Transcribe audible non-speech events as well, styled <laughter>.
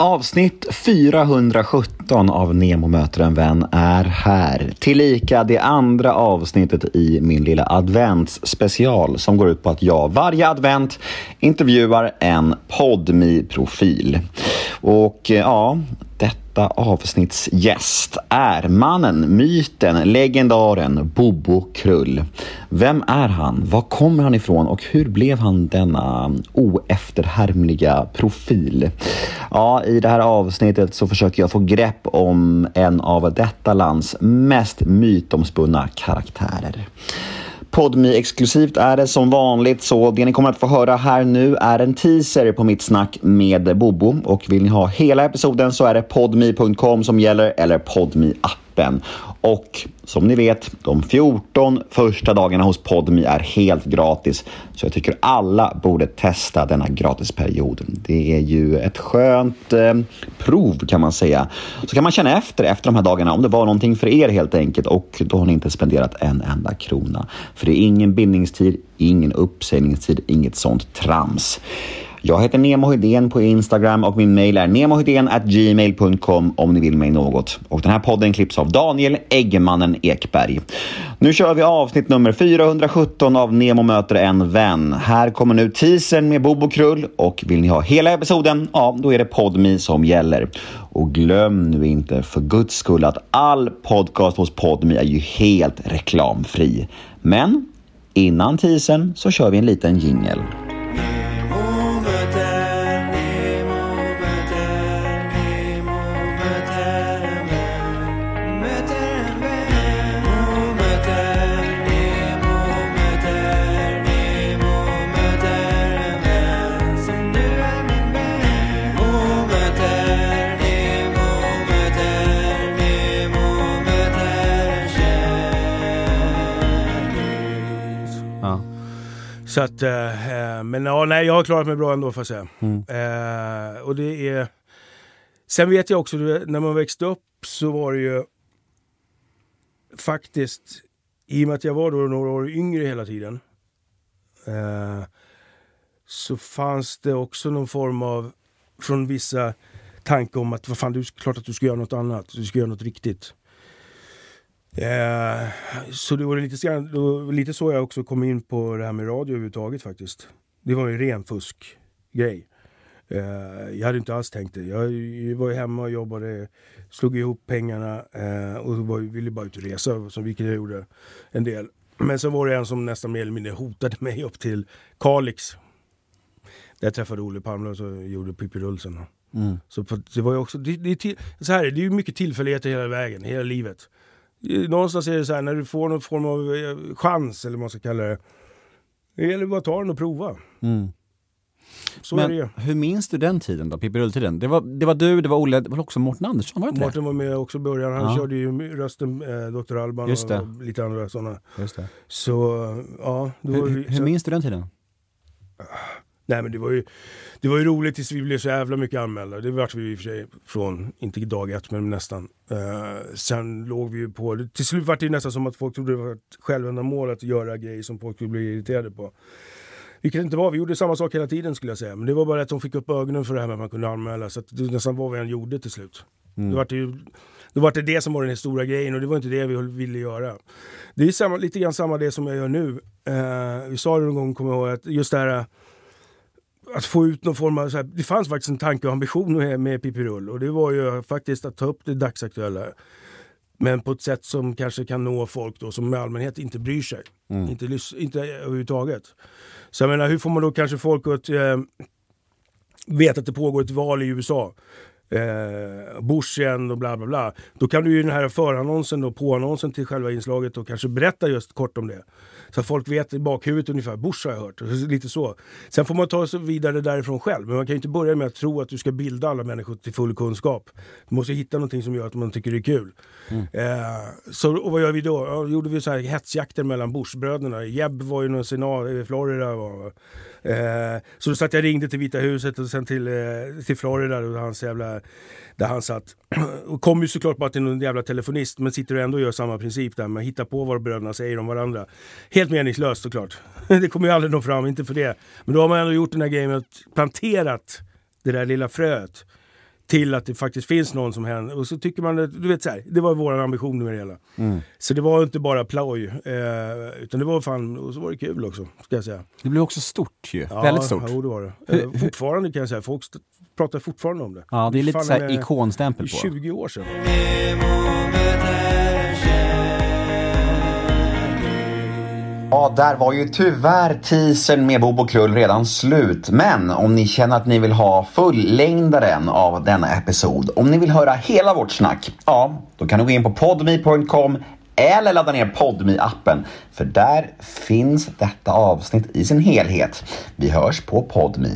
Avsnitt 417 av Nemo möter en vän är här. Tillika det andra avsnittet i min lilla adventsspecial som går ut på att jag varje advent intervjuar en podmi profil och eh, ja, detta avsnitts gäst är mannen, myten, legendaren Bobo Krull. Vem är han? Var kommer han ifrån och hur blev han denna oefterhärmliga profil? Ja, i det här avsnittet så försöker jag få grepp om en av detta lands mest mytomspunna karaktärer. Podmi exklusivt är det som vanligt. Så det ni kommer att få höra här nu är en teaser på mitt snack med Bobo. Och vill ni ha hela episoden så är det podmi.com som gäller eller podmi appen och som ni vet, de 14 första dagarna hos Podmi är helt gratis. Så jag tycker alla borde testa denna gratisperiod. Det är ju ett skönt eh, prov kan man säga. Så kan man känna efter efter de här dagarna om det var någonting för er helt enkelt och då har ni inte spenderat en enda krona. För det är ingen bindningstid, ingen uppsägningstid, inget sånt trams. Jag heter Nemo Hedén på Instagram och min mail är gmail.com om ni vill mig något. Och den här podden klipps av Daniel Eggmannen Ekberg. Nu kör vi avsnitt nummer 417 av Nemo möter en vän. Här kommer nu teasern med Bobo Krull och vill ni ha hela episoden, ja då är det Podmi som gäller. Och glöm nu inte för guds skull att all podcast hos Podmi är ju helt reklamfri. Men innan teasern så kör vi en liten jingel. Så att, eh, men ja, nej, jag har klarat mig bra ändå får jag säga. Mm. Eh, och det är... Sen vet jag också, när man växte upp så var det ju faktiskt, i och med att jag var då några år yngre hela tiden, eh, så fanns det också någon form av, från vissa, tanke om att vad fan, är klart att du ska göra något annat, du ska göra något riktigt. Eh, så det var lite, det var lite så jag också kom in på det här med radio överhuvudtaget faktiskt. Det var ju ren fuskgrej. Eh, jag hade inte alls tänkt det. Jag var ju hemma och jobbade, slog ihop pengarna eh, och var, ville bara ut och resa, som vilket jag gjorde en del. Men så var det en som nästan mer eller mindre hotade <laughs> mig upp till Kalix. Där jag träffade Olle Palme och gjorde Pippi Rullsen. Mm. Så det var ju också, det, det, så här, det är ju mycket tillfälligheter hela vägen, hela livet. Någonstans är det så här, när du får någon form av eh, chans, eller vad man ska kalla det. Det gäller bara att ta den och prova. Mm. Så Men är det. hur minns du den tiden då, Pippi Rull-tiden? Det var, det var du, det var Olle, det var också Mårten Andersson, var det inte Mårten var med också i början. Han ja. körde ju rösten, eh, Dr. Alban och lite andra sådana. Just det. Så, ja. Hur, vi, hur minns du den tiden? Nej men det var ju, det var ju roligt tills vi blev så jävla mycket anmälda. Det vart vi i och för sig från, inte dag ett men nästan. Uh, sen låg vi ju på, till slut var det nästan som att folk trodde det var ett självändamål att göra grejer som folk skulle bli irriterade på. Vilket det inte var, vi gjorde samma sak hela tiden skulle jag säga. Men det var bara att de fick upp ögonen för det här med att man kunde anmäla. Så att det nästan vad vi än gjorde till slut. Mm. Då var det ju då var det det som var den stora grejen och det var inte det vi ville göra. Det är samma, lite grann samma det som jag gör nu. Uh, vi sa det någon gång, kommer jag ihåg, att just det här att få ut någon form av... Så här, det fanns faktiskt en tanke och ambition med, med Pippi Rull och det var ju faktiskt att ta upp det dagsaktuella. Men på ett sätt som kanske kan nå folk då som i allmänhet inte bryr sig. Mm. Inte, inte överhuvudtaget. Så jag menar, hur får man då kanske folk att eh, veta att det pågår ett val i USA? Eh, igen och bla bla bla. Då kan du ju den här förannonsen och påannonsen till själva inslaget och kanske berätta just kort om det. Så att folk vet i bakhuvudet ungefär, Bush har jag hört. Lite så. Sen får man ta sig vidare därifrån själv. Men man kan ju inte börja med att tro att du ska bilda alla människor till full kunskap. Du måste hitta någonting som gör att man tycker det är kul. Mm. Eh, så, och vad gör vi då? Ja, gjorde vi så här hetsjakter mellan Bush-bröderna. Jeb var ju någon senat i Florida. Var, Eh, så då satt jag ringde till Vita huset och sen till, eh, till Florida och hans jävla, där han satt. Och kom ju såklart bara till någon jävla telefonist men sitter och ändå gör samma princip där man hittar på vad bröderna säger om varandra. Helt meningslöst såklart. <laughs> det kommer ju aldrig nå fram, inte för det. Men då har man ändå gjort den här grejen och att planterat det där lilla fröet till att det faktiskt finns någon som händer. Och så tycker man, att- du vet så här, det var vår ambition med det hela. Mm. Så det var inte bara ploj, eh, utan det var fan, och så var det kul också, ska jag säga. Det blev också stort ju. Ja, Väldigt stort. Jo, det var det. Eh, fortfarande kan jag säga, folk pratar fortfarande om det. Ja, det är lite Fan, så här med- ikonstämpel på. 20 år sedan. Ja, där var ju tyvärr teasern med Bobo Krull redan slut. Men om ni känner att ni vill ha fullängdaren av denna episod, om ni vill höra hela vårt snack, ja, då kan ni gå in på podme.com eller ladda ner podme appen För där finns detta avsnitt i sin helhet. Vi hörs på podme.